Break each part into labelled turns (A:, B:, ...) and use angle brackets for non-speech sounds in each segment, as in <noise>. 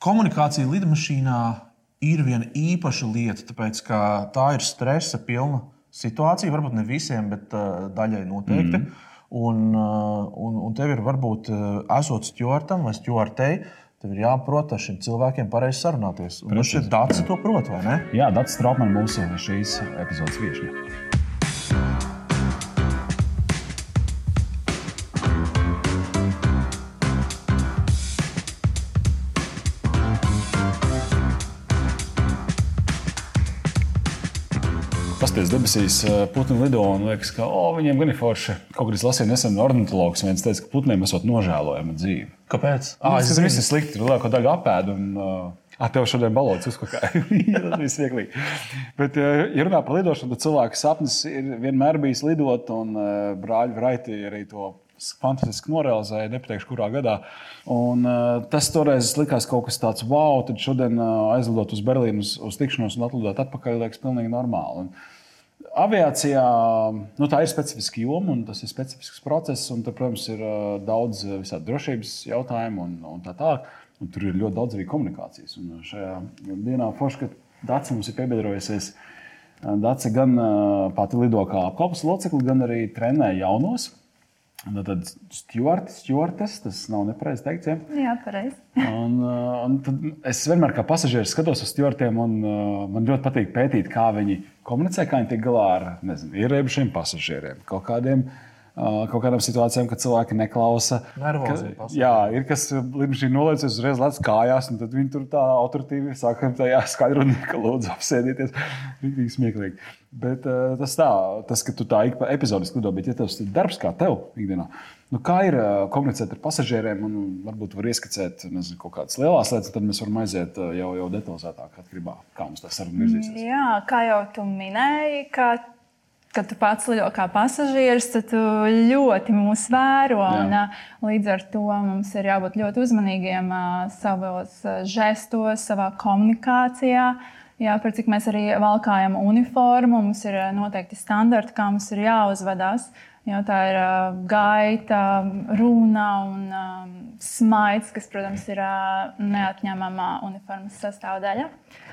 A: Komunikācija lidmašīnā ir viena īpaša lieta, tāpēc ka tā ir stresa pilna situācija. Varbūt ne visiem, bet uh, daļai noteikti. Mm -hmm. un, uh, un, un tev ir varbūt uh, esot stjortam vai stjortei. Tev ir jāprot ar šiem cilvēkiem pareizi sarunāties. Un šeit Dārsa to prot, vai ne?
B: Jā, Dārsa Strautmane mūsu šīs epizodes viesņa. Pasties debesīs, putni lido un liekas, ka oh, viņiem gan ir forši. Kaut kā es lasīju nesen ornitologs, viens teica, ka putniem esot nožēlojama dzīve.
A: Kāpēc?
B: Ah, es zinu, viss ir slikti, lielāko daļu apēdu. Un, uh, Ah, tev šodien balots uzkakā. <laughs> Tas bija smieklīgi. Bet, ja runā par lidošanu, tad cilvēka sapnis ir vienmēr bijis lidot, un brāļi Vraiti arī to fantastiski norealizēja, nepateikšu, kurā gadā. Un, tas toreiz likās kaut kas tāds, wow, tad šodien aizlidot uz Berlīnu uz, uz tikšanos un atlidot atpakaļ, liekas, pilnīgi normāli. Un, Aviācijā nu, tā ir specifiska joma un tas ir specifisks process. Un, tur, protams, ir daudz visādi drošības jautājumu un, un tā tālāk. Un tur ir ļoti daudz arī komunikācijas. Un šajā dienā Forša Dārsa mums ir piebiedrojusies. Dārsa gan pati lido kā apkalpes locekli, gan arī trenē jaunos. Nu, tad stūraļs, stūraļs, tas nav nepareizi teikt. Ja?
C: Jā, pareizi.
B: un, un tad es vienmēr kā pasažieris skatos uz stūraļiem, un man ļoti patīk pētīt, kā viņi komunicē, kā viņi tiek galā ar ierēbušiem pasažieriem, kaut kādiem kaut kādām situācijām, kad cilvēki neklausa.
A: Nervozi,
B: ka, jā, ir kas lidmašīna nolaicies uzreiz lec kājās, un tad viņi tur tā autoritīvi saka, tā jāskaidro, <laughs> ka lūdzu apsēdieties. Rīktīgi smieklīgi. Bet uh, tas tā, tas, ka tu tā ik pa epizodiski lido, bet ja tas ir darbs kā tev ikdienā, nu kā ir uh, komunicēt ar pasažieriem un varbūt var ieskicēt nezinu, kaut kādas lielas lietas, tad mēs varam aiziet uh, jau, jau detalizētāk atkarībā, kā mums tas saruna virzīsies.
C: Jā, kā jau tu minēji, ka kad tu pats lido kā pasažieris, tad tu ļoti mūs vēro. Un, līdz ar to mums ir jābūt ļoti uzmanīgiem savos žestos, savā komunikācijā. Jā, par cik mēs arī valkājam uniformu, mums ir noteikti standarti, kā mums ir jāuzvedās. Jo tā ir uh, gaita, runa un uh, smaids, kas, protams, ir uh, neatņemama uniformas sastāvdaļa. Uh,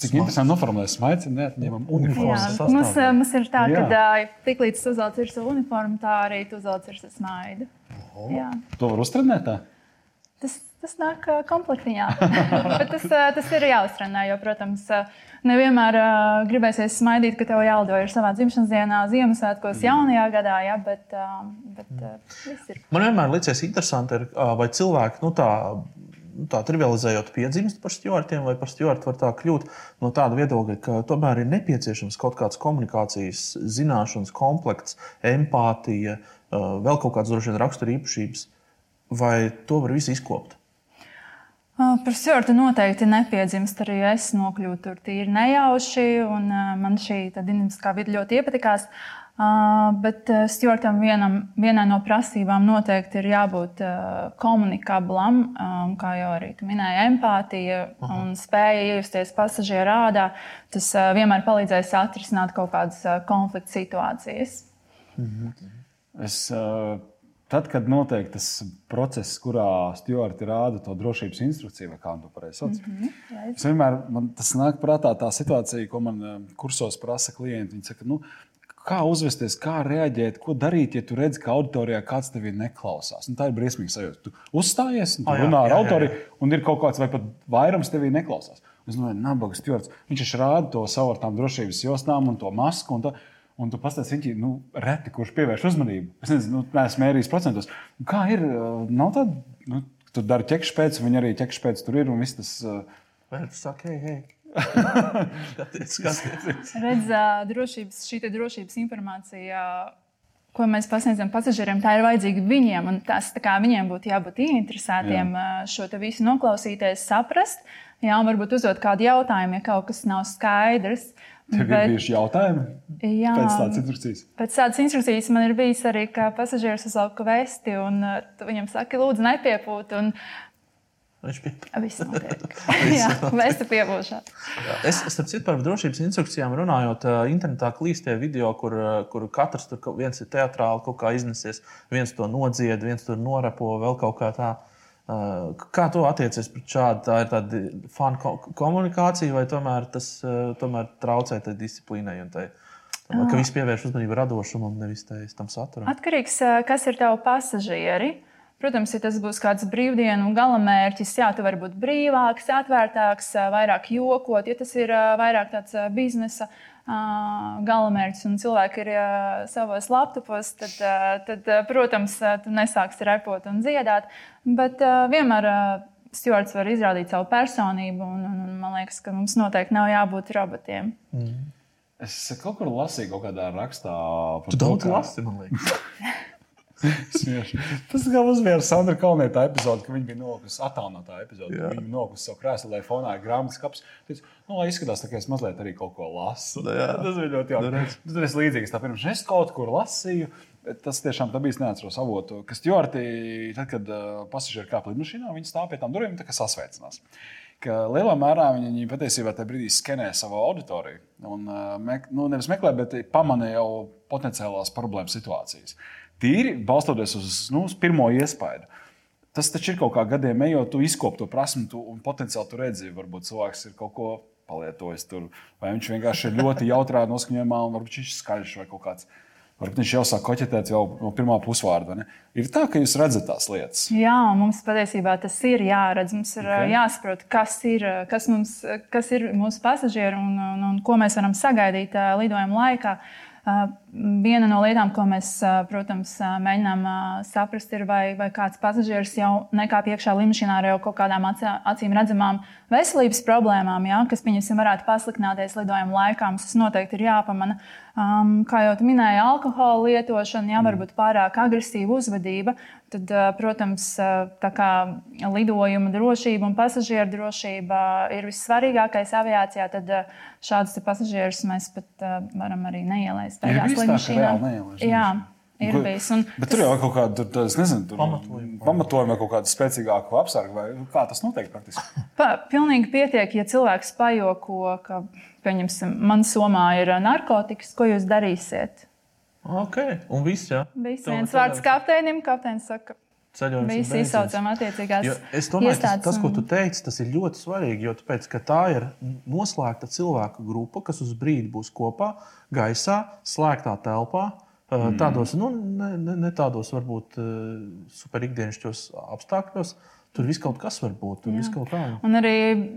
B: Cik interesanti noformulēts smaids ir neatņemama uniforma.
C: Mums, mums ir tā, ka tiklīdz tu uzvelc ir savu uniformu, tā arī tu uzvelc ir savu smaidu.
B: To var uztrenēt? Tā?
C: Tas, tas nāk komplektiņā. <laughs> Bet tas, tas ir jāuztrenē, jo, protams, nevienmēr gribēsies smaidīt, ka tev jālido ir savā dzimšanas dienā, Ziemassvētkos, jaunajā gadā. Ja, bet, bet, uh,
A: Man vienmēr liekas interesanti, vai cilvēki nu, tā tā trivializējot, piedzimst par stūriem, vai par stūri var tā kļūt no tāda viedokļa, ka tomēr ir nepieciešams kaut kāds komunikācijas zināšanas komplekts, empātija, vēl kaut kādas droši vien rakstura īpašības, vai to var visu izkopt?
C: Par stūri noteikti nepiedzimst. Arī es nokļuvu tur tīri nejauši, un man šī dinamiskā vide ļoti iepatikās. Uh, Uh, bet uh, stūrtam vienam, vienai no prasībām noteikti ir jābūt uh, komunikablam, um, kā jau arī minēja, empātija Aha. un spēja iejusties pasažieru rādā. Tas vienmēr palīdzēs atrisināt kaut kādas konflikta situācijas.
B: Mhm. Es, tad, kad notiek tas process, kurā stūrti rāda to drošības instrukciju, vai kā to pareizi sauc, mm -hmm. vienmēr man tas nāk prātā tā situācija, ko man kursos prasa klienti. Viņi saka, nu, kā uzvesties, kā reaģēt, ko darīt, ja tu redz, ka auditorijā kāds tevi neklausās. Un tā ir briesmīga sajūta. Tu uzstājies, un tu oh, runā ar autoriju, un ir kaut kāds vai pat vairums tevi neklausās. Es domāju, nabaga stūris. Viņš rāda to savu ar tām drošības jostām un to masku. Un to, Un tu pastāstīji, viņš ir nu, reti, kurš pievērš uzmanību. Es nezinu, nu, neesmu mērījis procentos. Kā ir? Nav tāda, nu, tu dari ķekšu pēc, viņa arī ķekšu pēc tur ir un viss tas.
A: Vai tu saki, hei, hei? <laughs>
C: skaties, skaties. Redz, drošības, šī drošības informācija, ko mēs pasniedzam pasažieriem, tā ir vajadzīga viņiem. Tas, kā, viņiem būtu jābūt ieinteresētiem Jā. šo visu noklausīties, saprast. Jā, un varbūt uzdot kādu jautājumu, ja kaut kas nav skaidrs.
B: Tev bet, ir bijuši jautājumi jā, pēc tādas instrukcijas?
C: Pēc tādas instrukcijas man ir bijis arī, ka pasažieris uzvelk vesti un uh, viņam saka, lūdzu, nepiepūt. Un,
A: Viņš
C: bija. <laughs> Viss notiek. <laughs> Jā, mēs te piebūšām.
A: Es, starp citu, par drošības instrukcijām runājot, internetā klīstie video, kur, kur katrs tur viens ir teatrāli kaut kā iznesies, viens to nodzied, viens tur norepo, vēl kaut kā tā. Kā tu attiecies pret šādu? Tā ir tāda fanu komunikācija, vai tomēr tas tomēr traucē tai disciplīnai un tai? Ka viss pievērš uzmanību radošumam, nevis tam saturam?
C: Atkarīgs no kas ir tavi pasažieri. Protams, ja tas būs kāds brīvdienu galamērķis, jā, tu vari būt brīvāks, atvērtāks, vairāk jokot. Ja tas ir vairāk tāds biznesa galamērķis un cilvēki ir savos laptopos, tad, tad, protams, tu nesāksi repot un dziedāt. Bet vienmēr Stjorts var izrādīt savu personību, un, un, un man liekas, ka mums noteikti nav jābūt robotiem. Mm.
B: Es kaut kur lasīju, kaut kādā rakstā.
A: Tu daudz lasi, man liekas. <laughs> <laughs>
B: Tas kā uzvēra Sandra Kalnieta epizode, ka viņa bija nolikusi attālinātā epizode. Viņa bija nolikusi savu krēslu, lai fonā ir grāmatas kaps. Teicu, nu, lai izskatās, tā, ka es mazliet arī kaut ko lasu. Jā, tas bija ļoti jauki. Tas ir līdzīgs. Tā pirms es kaut kur lasīju. Tas tiešām bija neatceros avotu, kas Jorti, tad, kad uh, pasažieri kāpa lidmašīnā, viņi stāv pie tām durvīm un sasveicinās. Ka lielā mērā viņi patiesībā tajā brīdī skenē savu auditoriju. Un, uh, nu, nevis meklē, bet pamanīja jau potenciālās problēmas situācijas. Tīri balstoties uz, nu, uz pirmo iespaidu. Tas taču ir kaut kā gadiem ejot, tu izkop to prasmu, tu, un potenciāli tu redzi, varbūt cilvēks ir kaut ko palietojis tur, vai viņš vienkārši ir ļoti jautrā noskaņojumā, un varbūt viņš ir skaļš vai kaut kāds. Varbūt viņš jau sāk koķetēt jau no pirmā pusvārda. Ir tā, ka jūs redzat tās lietas.
C: Jā, mums patiesībā tas ir jāredz. Mums ir okay. jāsaprot, kas ir, kas mums, kas ir mūsu pasažieri un, un, un ko mēs varam sagaidīt lidojuma laikā. Uh, Viena no lietām, ko mēs, protams, mēģinām saprast, ir, vai, vai kāds pasažieris jau nekāp iekšā līnijā ar jau kaut kādām acīm redzamām veselības problēmām, ja, kas, pieņemsim, varētu pasliktināties lidojuma laikā. Mums tas noteikti ir jāpamana. Um, kā jau minēji, alkohola lietošana, ja varbūt pārāk agresīva uzvedība, tad, protams, lidojuma drošība un pasažieru drošība ir vissvarīgākais aviācijā, tad šādus pasažierus mēs pat varam arī neielaist
B: tajā slimnīcā.
C: Jā. Ir bijis. Un
B: Bet tur jau ir kaut kāda, tur, es nezinu, tur pamatojuma, pamatojuma kaut kāda spēcīgāka apsarga, vai kā tas notiek praktiski? <laughs>
C: Pa, pilnīgi pietiek, ja cilvēks pajoko, ka, pieņemsim, man somā ir narkotikas, ko jūs darīsiet?
A: Ok, un viss, jā.
C: Viss viens vārds kapteinim, kapteinis saka, ceļojums. Visi izsaucam attiecīgās. Jo
A: es domāju, tas, tas, ko tu teici, tas ir ļoti svarīgi. Jo tāpēc, tā ir noslēgta cilvēku grupa, kas uz brīdi būs kopā, gaisā, slēgtā telpā. Mm. Tādos, nu, ne, ne, ne tādos varbūt super ikdienišķos apstākļos. Tur viss kaut kas var būt. Tur viss kaut kā.
C: Un arī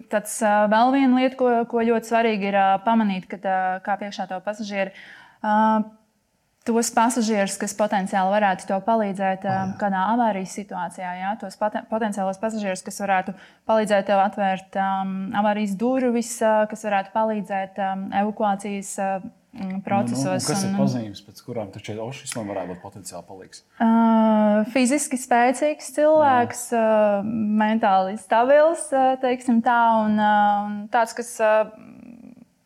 C: tāds vēl viena lieta, ko, ko ļoti svarīgi ir pamanīt, kad kā priekšā to pasažieri tos pasažierus, kas potenciāli varētu to palīdzēt um, kādā avārijas situācijā, jā, tos potenciālos pasažierus, kas varētu palīdzēt tev atvērt um, avārijas durvis, uh, kas varētu palīdzēt um, evakuācijas. Uh, procesos. Nu, nu,
B: kas ir pazīmes, pēc kurām taču ošismam varētu būt potenciāli palīgs?
C: Uh, fiziski spēcīgs cilvēks, Jā. uh, mentāli stabils, uh, teiksim tā, un, uh, un tāds, kas uh,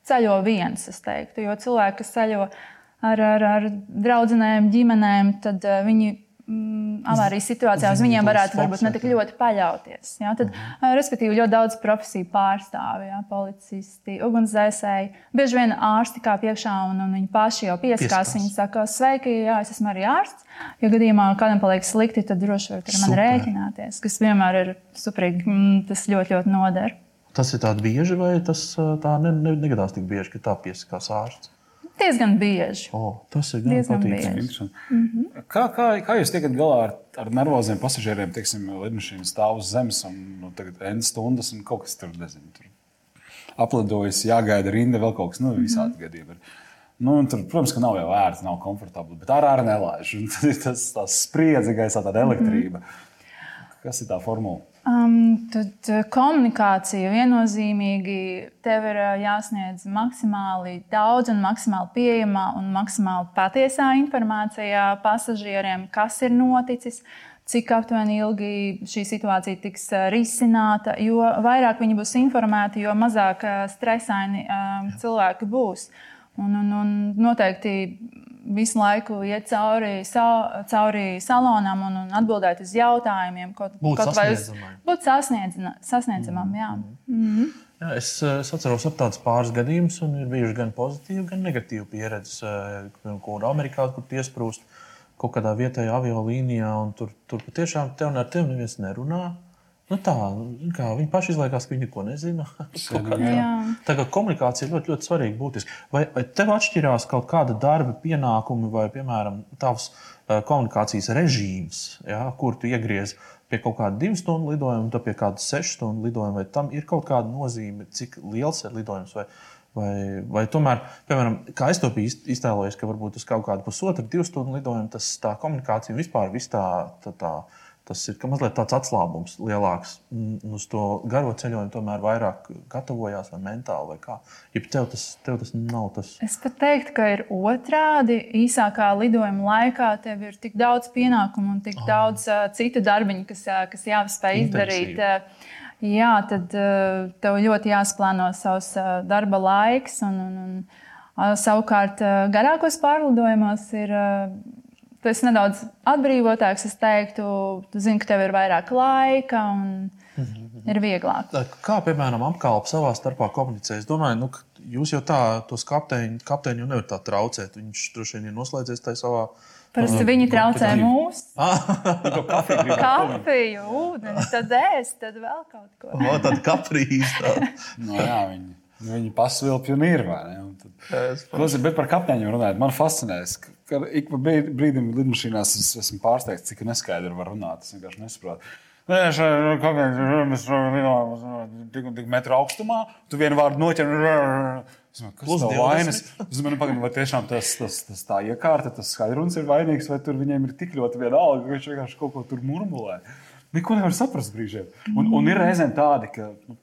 C: ceļo viens, es teiktu. Jo cilvēki, kas ceļo ar, ar, ar draugiem, ģimenēm, tad uh, viņi mm, avārijas situācijā uz viņiem varētu varbūt ne tik ļoti paļauties. Ja? Tad, uh, respektīvi, ļoti daudz profesiju pārstāvja, ja? policisti, ugunsdzēsēji. Bieži vien ārsti kā piekšā un, un viņi paši jau pieskās. Viņi saka, sveiki, jā, es esmu arī ārsts. Ja gadījumā kādam paliek slikti, tad droši vien ar mani rēķināties, kas vienmēr ir superīgi. Mm, tas ļoti, ļoti noder.
A: Tas ir tāds bieži, vai tas tā ne, ne, negadās tik bieži, ka tā piesakās ārsts?
C: Diezgan bieži.
A: Oh, tas ir diezgan patīkami.
B: Mm -hmm. kā, kā, kā jūs tiekat galā ar, ar nervoziem pasažieriem? Teiksim, lidmašīna stāv uz zemes un nu, tagad N stundas un kaut kas tur nezinu. Tur aplidojas, jāgaida rinda, vēl kaut kas nu, visādi mm -hmm. gadījumi. Nu, tur, protams, ka nav jau ērti, nav komfortabli, bet ārā arī nelaiž. Tad ir tas spriedzi gaisā, tāda elektrība. Mm -hmm. Kas ir tā formula?
C: Um, tad uh, komunikācija viennozīmīgi tev ir uh, jāsniedz maksimāli daudz, un maksimāli pieejama un maksimāli patiesā informācija pasažieriem, kas ir noticis, cik aptuveni ilgi šī situācija tiks uh, risināta. Jo vairāk viņi būs informēti, jo mazāk stresaini um, cilvēki būs. Un, un, un noteikti visu laiku iet cauri, sa, cauri salonam un, un atbildēt uz jautājumiem. Kaut,
A: būt kaut vai uz,
C: būt sasniedzamam. Jā. Mm -hmm.
A: Jā, es, es atceros ap tādus pāris gadījumus, un ir bijuši gan pozitīvi, gan negatīvi pieredzes, eh, kur Amerikā kur iesprūst kaut kādā vietējā aviolīnijā, un tur, tur patiešām tev ar tevi neviens nerunā. Nu tā, kā viņi paši izliekās, ka viņi neko nezina. <laughs> Tā kā komunikācija ir ļoti, ļoti svarīga. Būtiski. Vai, vai tev atšķirās kaut kāda darba pienākumi vai, piemēram, tavs uh, komunikācijas režīms, ja, kur tu iegriez pie kaut kāda divu stundu lidojuma, tad pie kāda sešu stundu lidojuma, vai tam ir kaut kāda nozīme, cik liels ir lidojums? Vai, vai, vai tomēr, piemēram, kā es to biju iztēlojies, ka varbūt uz kaut kādu pusotru, divu stundu lidojumu tas tā komunikācija vispār vis tā. tā, tā Tas ir mazliet tāds atslābums lielāks. Uz to garo ceļojumu tomēr vairāk gatavojās vai mentāli. Vai kā. ja tev tas, tev tas nav tas.
C: Es pat teiktu, ka ir otrādi. Īsākā lidojuma laikā tev ir tik daudz pienākumu un tik oh. daudz uh, citu darbiņu, kas, uh, kas jāspēj izdarīt. Uh, jā, tad uh, tev ļoti jāsplāno savs uh, darba laiks. Un, un, un, uh, savukārt, uh, garākos pārlidojumos ir. Uh, tu esi nedaudz atbrīvotāks. Es teiktu, tu zini, ka tev ir vairāk laika un mhm. ir vieglāk.
A: Kā, piemēram, apkalpe savā starpā komunicē? Es domāju, nu, jūs jau tā, tos kapteiņus kapteiņu jau nevarat tā traucēt. Viņš droši vien ir noslēdzies tajā savā.
C: Parasti viņi traucē mūs. <laughs>
B: kafiju,
C: kafiju, ūdeni, tad ēst, tad vēl kaut ko. <laughs>
A: O, tad kaprīs.
B: no, jā, viņi. Viņi pasvilpja un ir. Tad... Bet par kapteiņiem runājot, man fascinē, ka ik pa brīdim lidmašīnās es esmu pārsteigts, cik neskaidri var runāt. Es vienkārši nesaprotu. Nē, šeit mēs lidojam tik un tik metru augstumā. Tu vienu vārdu noķer. Kas ir vainas? Es domāju, pagaidi, vai tiešām tas, tas, tas tā iekārta, tas skaidrums ir vainīgs, vai tur viņiem ir tik ļoti vienalga, ka viņš vienkārši kaut ko tur murmulē. Neko nevar saprast brīžiem. Un, un ir reizēm tādi, ka nu,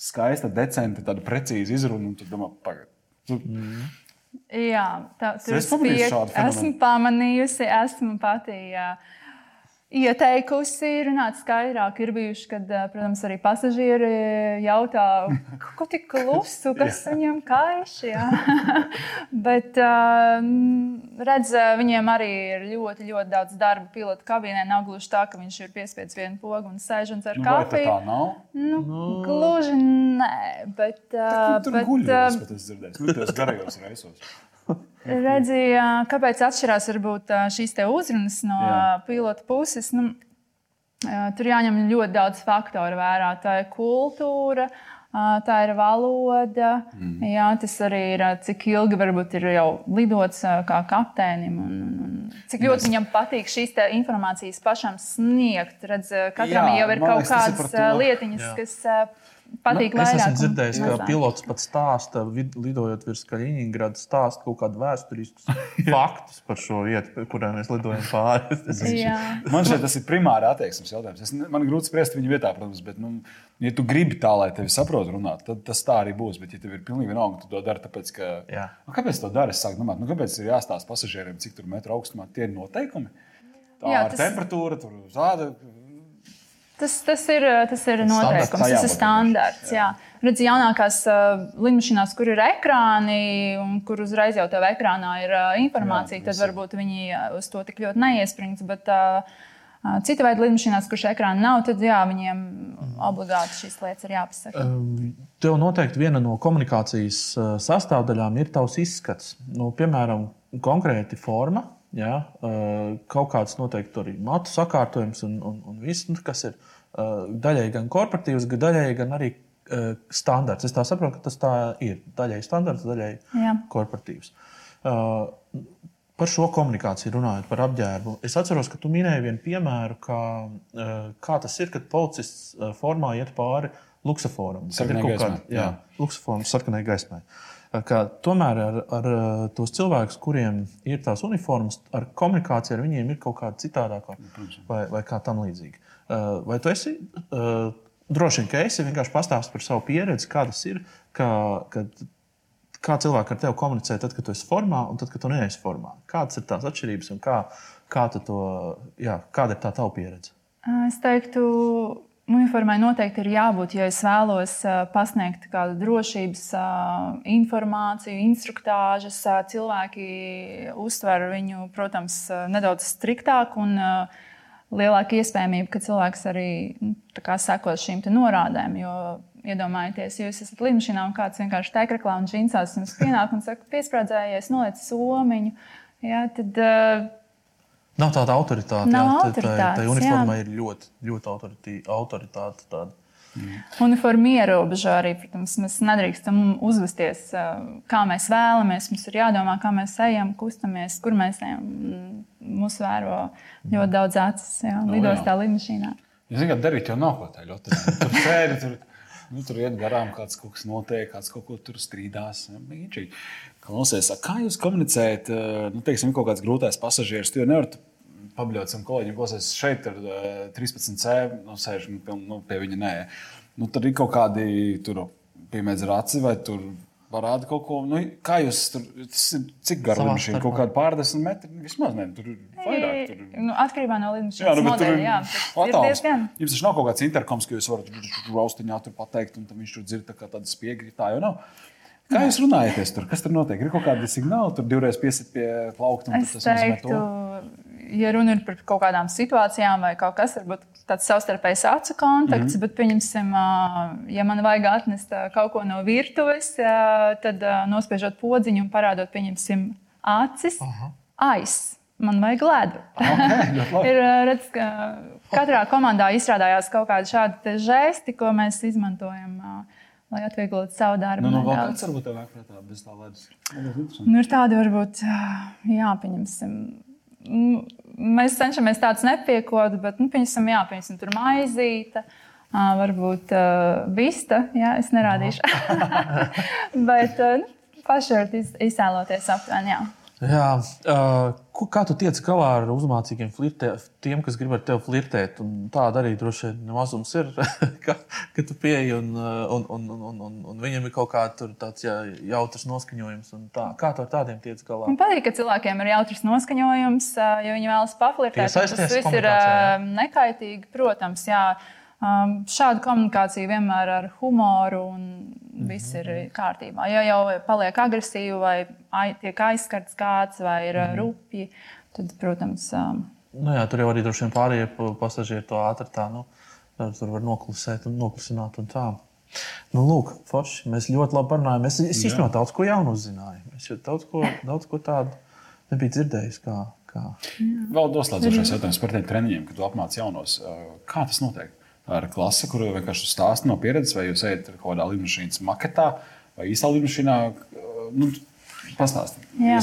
B: skaista, decenta, tāda precīza izruna, un tu domā, pagaidi.
C: Mm. Jā, tā ir. Es esmu pamanījusi, esmu pati. Jā ieteikusi runāt skaidrāk. Ir bijuši, kad, protams, arī pasažieri jautā, ko tik klusu, kas viņam kaiš. <laughs> Bet, redz, viņiem arī ir ļoti, ļoti daudz darba pilota kabīnē. Nav gluži tā, ka viņš ir piespiedzis vienu pogu un sēž un dzer
B: nu,
C: kafiju.
B: Tā nav.
C: Nu, no. Gluži nē, bet.
B: Tā, tur bet, guļos, bet es dzirdēju, tas garajos reisos.
C: Redzēju, kāpēc atšķirās varbūt, šīs uzrunas no Jā. pilota puses. Nu, tur jāņem ļoti daudz faktoru vērā. Tā ir kultūra, tā ir valoda. Mm. Jā, tas arī ir cik ilgi varbūt ir jau lidots kā kapteinim. Un, un, cik ļoti Mēs... viņam patīk šīs informācijas pašam sniegt. Redz, katram Jā, jau ir kaut liekas, kādas lietiņas, Jā. kas patīk nu, vairāk.
A: Es esmu dzirdējis, ka pilots pat stāsta, lidojot virs Kaļiņģeradas, stāsta kaut kādus vēsturiskus <laughs> faktus par šo vietu, kurā mēs lidojam pāri. <laughs>
B: man šeit tas ir primāri attieksmes jautājums. Es, man grūti spriest viņa vietā, protams, bet, nu, ja tu gribi tā, lai tevi saprotu runāt, tad tas tā arī būs. Bet, ja tev ir pilnīgi vienalga, tu to dari, tāpēc, ka. Nu, kāpēc to dari? Es sāku domāt, nu, kāpēc ir jāstāsta pasažieriem, cik tur metru augstumā tie ir noteikumi. Tā jā, tas... temperatūra, tur zāda
C: Tas, tas ir, tas ir noteikums, tas ir standarts. Jā. Jā. Redz, jaunākās uh, lidmašīnās, kur ir ekrāni un kur uzreiz jau tev ekrānā ir uh, informācija, jā, tad varbūt viņi uz to tik ļoti neiesprings. Bet, uh, Cita veida lidmašīnās, kurš ekrāna nav, tad jā, viņiem obligāti šīs lietas ir jāpasaka.
A: Tev noteikti viena no komunikācijas sastāvdaļām ir tavs izskats. Nu, piemēram, konkrēti forma, Ja, kaut kāds noteikti arī matu sakārtojums un, un, un viss, nu, kas ir daļai gan korporatīvs, gan daļai gan arī standarts. Es tā saprotu, ka tas tā ir. Daļai standarts, daļai Jā. korporatīvs. Par šo komunikāciju runājot, par apģērbu. Es atceros, ka tu minēji vienu piemēru, kā, kā tas ir, kad policists formā iet pāri luksusforam.
B: Sarkanai gaismai.
A: Jā, luksusforam, sarkanai gaismai. Uh, ka tomēr ar, ar tos cilvēkus, kuriem ir tās uniformas, ar komunikāciju ar viņiem ir kaut kāda citādāka vai, vai kā tam līdzīga. Vai tu esi? Droši vien, ka esi vienkārši pastāstījis par savu pieredzi, kā tas ir, kā, kad, kā cilvēki ar tevi komunicē, tad, kad tu esi formā un tad, kad tu neesi formā. Kādas ir tās atšķirības un kā, kā to, jā, kāda ir tā tava pieredze?
C: Es teiktu, Uniformai noteikti ir jābūt, ja es vēlos pasniegt kādu drošības informāciju, instruktāžas. Cilvēki uztver viņu, protams, nedaudz striktāk un lielāka iespējamība, ka cilvēks arī nu, sekos šīm norādēm. Jo iedomājieties, ja jūs esat lidmašīnā un kāds vienkārši teikraklā un džinsās jums pienāk un saka, piesprādzējies, noliec somiņu. Jā, tad,
A: Nav tāda autoritāte.
C: Nav
A: jā, tā-
C: autoritātes,
A: Tā, tā uniformā
C: jā.
A: ir ļoti, ļoti autoritī- autoritāte. Tāda.
C: Uniforma ierobežo arī, protams, mēs nedrīkstam uzvesties, kā mēs vēlamies. Mums ir jādomā, kā mēs ejam, kustamies, kur mēs ejam. Mm, Mūs vēro ļoti daudz acis, jā,
B: Nu,
C: lidostā, lidmašīnā.
B: Jūs zināt, darīt jau nav ko tādu. Tur sēdi, tur, nu, tur iet garām, kāds kaut kas notiek, kāds kaut ko tur strīdās. Mīčīgi. Klausies, kā jūs komunicējat, nu, teiksim, kaut kāds grūtais pasažieris? Jau nevarat pabļaut sam kolēģiem, klausies, šeit ir eh, 13C, nu, sēž nu, pie- nu, pie viņa nē. Nu, tur ir kaut kādi, tur piemēdz raci vai tur. Parāda kaut ko, nu, kā jūs tur, tas ir cik gara līnija,
A: starpā.
B: kaut kāda pārdesmit metri, vismaz ne, tur ir vairāk. Tur... ir-
C: Nu, atkarībā no
B: Jā,
C: lidmašīnas
B: nu, bet tur
C: modeļa.
B: ir
C: Jā, ir
B: attāls. Jums taču nav kaut kāds interkoms, ka jūs varat raustiņā tur pateikt, un tam viņš tur dzird tā kā tāda spiegri. Tā jau nav. Kā jūs runājaties tur? Kas tur notiek? Ir kaut kādi signāli, tur divreiz piesit pie plaukta.
C: Es teiktu, ja runa ir par kaut kādām situācijām vai kaut kas, varbūt tāds savstarpējs acu kontakts, mm -hmm. bet, pieņemsim, ja man vajag atnest kaut ko no virtuves, tad nospiežot podziņu un parādot, pieņemsim, acis, aiz. Man vajag ledu.
B: Okay, <laughs>
C: ir ā, redz, ka katrā komandā izstrādājās kaut kādi šādi žesti, ko mēs izmantojam, ā, lai atvieglotu savu darbu.
B: Nu, nu,
C: nedaudz.
B: kāds varbūt tev vajag prātā bez tā ledus. Nu,
C: ir tādi, varbūt, jā, pieņemsim. Nu, Mēs cenšamies tādus nepiekot, bet, nu, pieņemsim, jā, pieņemsim, tur maizīte. Varbūt uh, vista, jā, es nerādīšu. <laughs> bet uh, nu, paši varat iz, iztēloties aptuveni. jā.
A: Jā, uh, kā tu tiec galā ar uzmācīgiem flirtē, tiem, kas grib ar tevi flirtēt? Un Tāda arī droši vien mazums ir, <laughs> ka, ka tu pieeji un, un, un, un, un, un, viņam ir kaut kāds tāds jā, jautrs noskaņojums. un Tā. Kā tu ar tādiem tiec galā?
C: Man patīk, ka cilvēkiem ir jautrs noskaņojums, jo viņi vēlas paflirtēt. Tas viss ir nekaitīgi, protams. Jā. Um, šāda komunikācija vienmēr ar humoru un viss ir kārtībā. Ja jau paliek agresīva vai ai, tiek aizskarts kāds vai ir mm. rupji, tad, protams, um,
A: Nu, jā, tur jau arī droši vien pārējie pa- pasažieri to ātri tā, nu, tur var noklusēt un noklusināt. Un tā. nu, lūk, forši. Mēs ļoti labi parunājām. Es, es īstenībā daudz ko jaunu uzzināju. Es jau daudz ko, daudz ko tādu nebiju dzirdējis. Kā, kā.
B: Vēl noslēdzošais jautājums par tiem treniņiem, kad tu apmāci jaunos. Kā tas notiek? Tā ir klase, kur vienkārši stāsta no pieredzes, vai jūs ejat kaut kādā lidmašīnas maketā vai īstā. Uh, Nu, Pastāstiet,
C: Jā.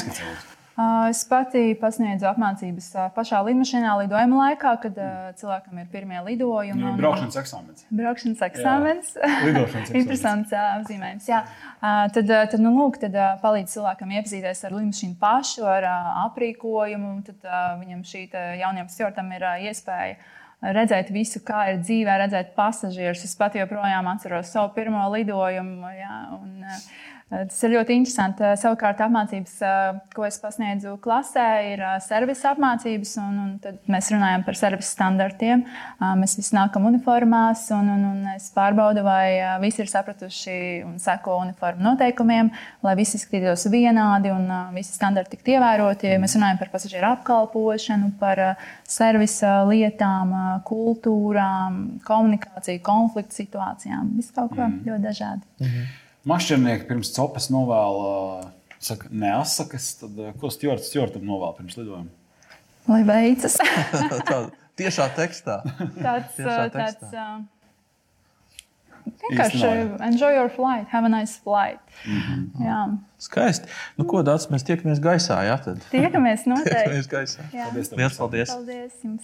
C: Uh, Es pati pasniedzu apmācības pašā lidmašīnā, lidojuma laikā, kad uh, cilvēkam ir pirmie lidojumi.
B: Nu,
C: un-
B: Braukšanas eksāmenis.
C: Braukšanas eksāmenis. <laughs> Interesants apzīmējums. Jā. Tad, tad, nu, lūk, tad palīdz cilvēkam iepazīties ar lidmašīnu pašu, ar aprīkojumu. Tad viņam šī jaunajam stjortam ir iespēja redzēt visu, kā ir dzīvē, redzēt pasažierus. Es pat joprojām atceros savu pirmo lidojumu. Jā, un, Tas ir ļoti interesanti. Ā, Savukārt, apmācības, ā, ko es pasniedzu klasē, ir servisa apmācības. Un, un tad mēs runājam par servisa standartiem. Mēs visi nākam uniformās, un, un, un es pārbaudu, vai visi ir sapratuši un seko uniformu noteikumiem, lai visi izskatītos vienādi un visi standarti tiktu ievēroti. Mēs runājam par pasažieru apkalpošanu, par servisa lietām, kultūrām, komunikāciju, konfliktu situācijām. Viss kaut ko ļoti dažādi.
B: Mašķirnieki pirms copas novēla, saka, neasakas, tad uh, ko stjorts stjortam novēla pirms lidojuma?
C: Lai veicas! <laughs> <laughs>
A: Tā, tiešā tekstā.
C: tāds
A: Tiešā
C: ā,
A: tekstā.
C: tāds. ā, Vienkārši enjoy your flight, have a nice flight. Mm -hmm. Jā,
A: Skaisti. Nu, ko dārts, mēs tiekamies gaisā. Jā, tad
C: tiekamies <laughs> noteikti.
A: tiekamies gaisā.
C: Jā.
B: Paldies!
A: paldies!
C: Paldies jums!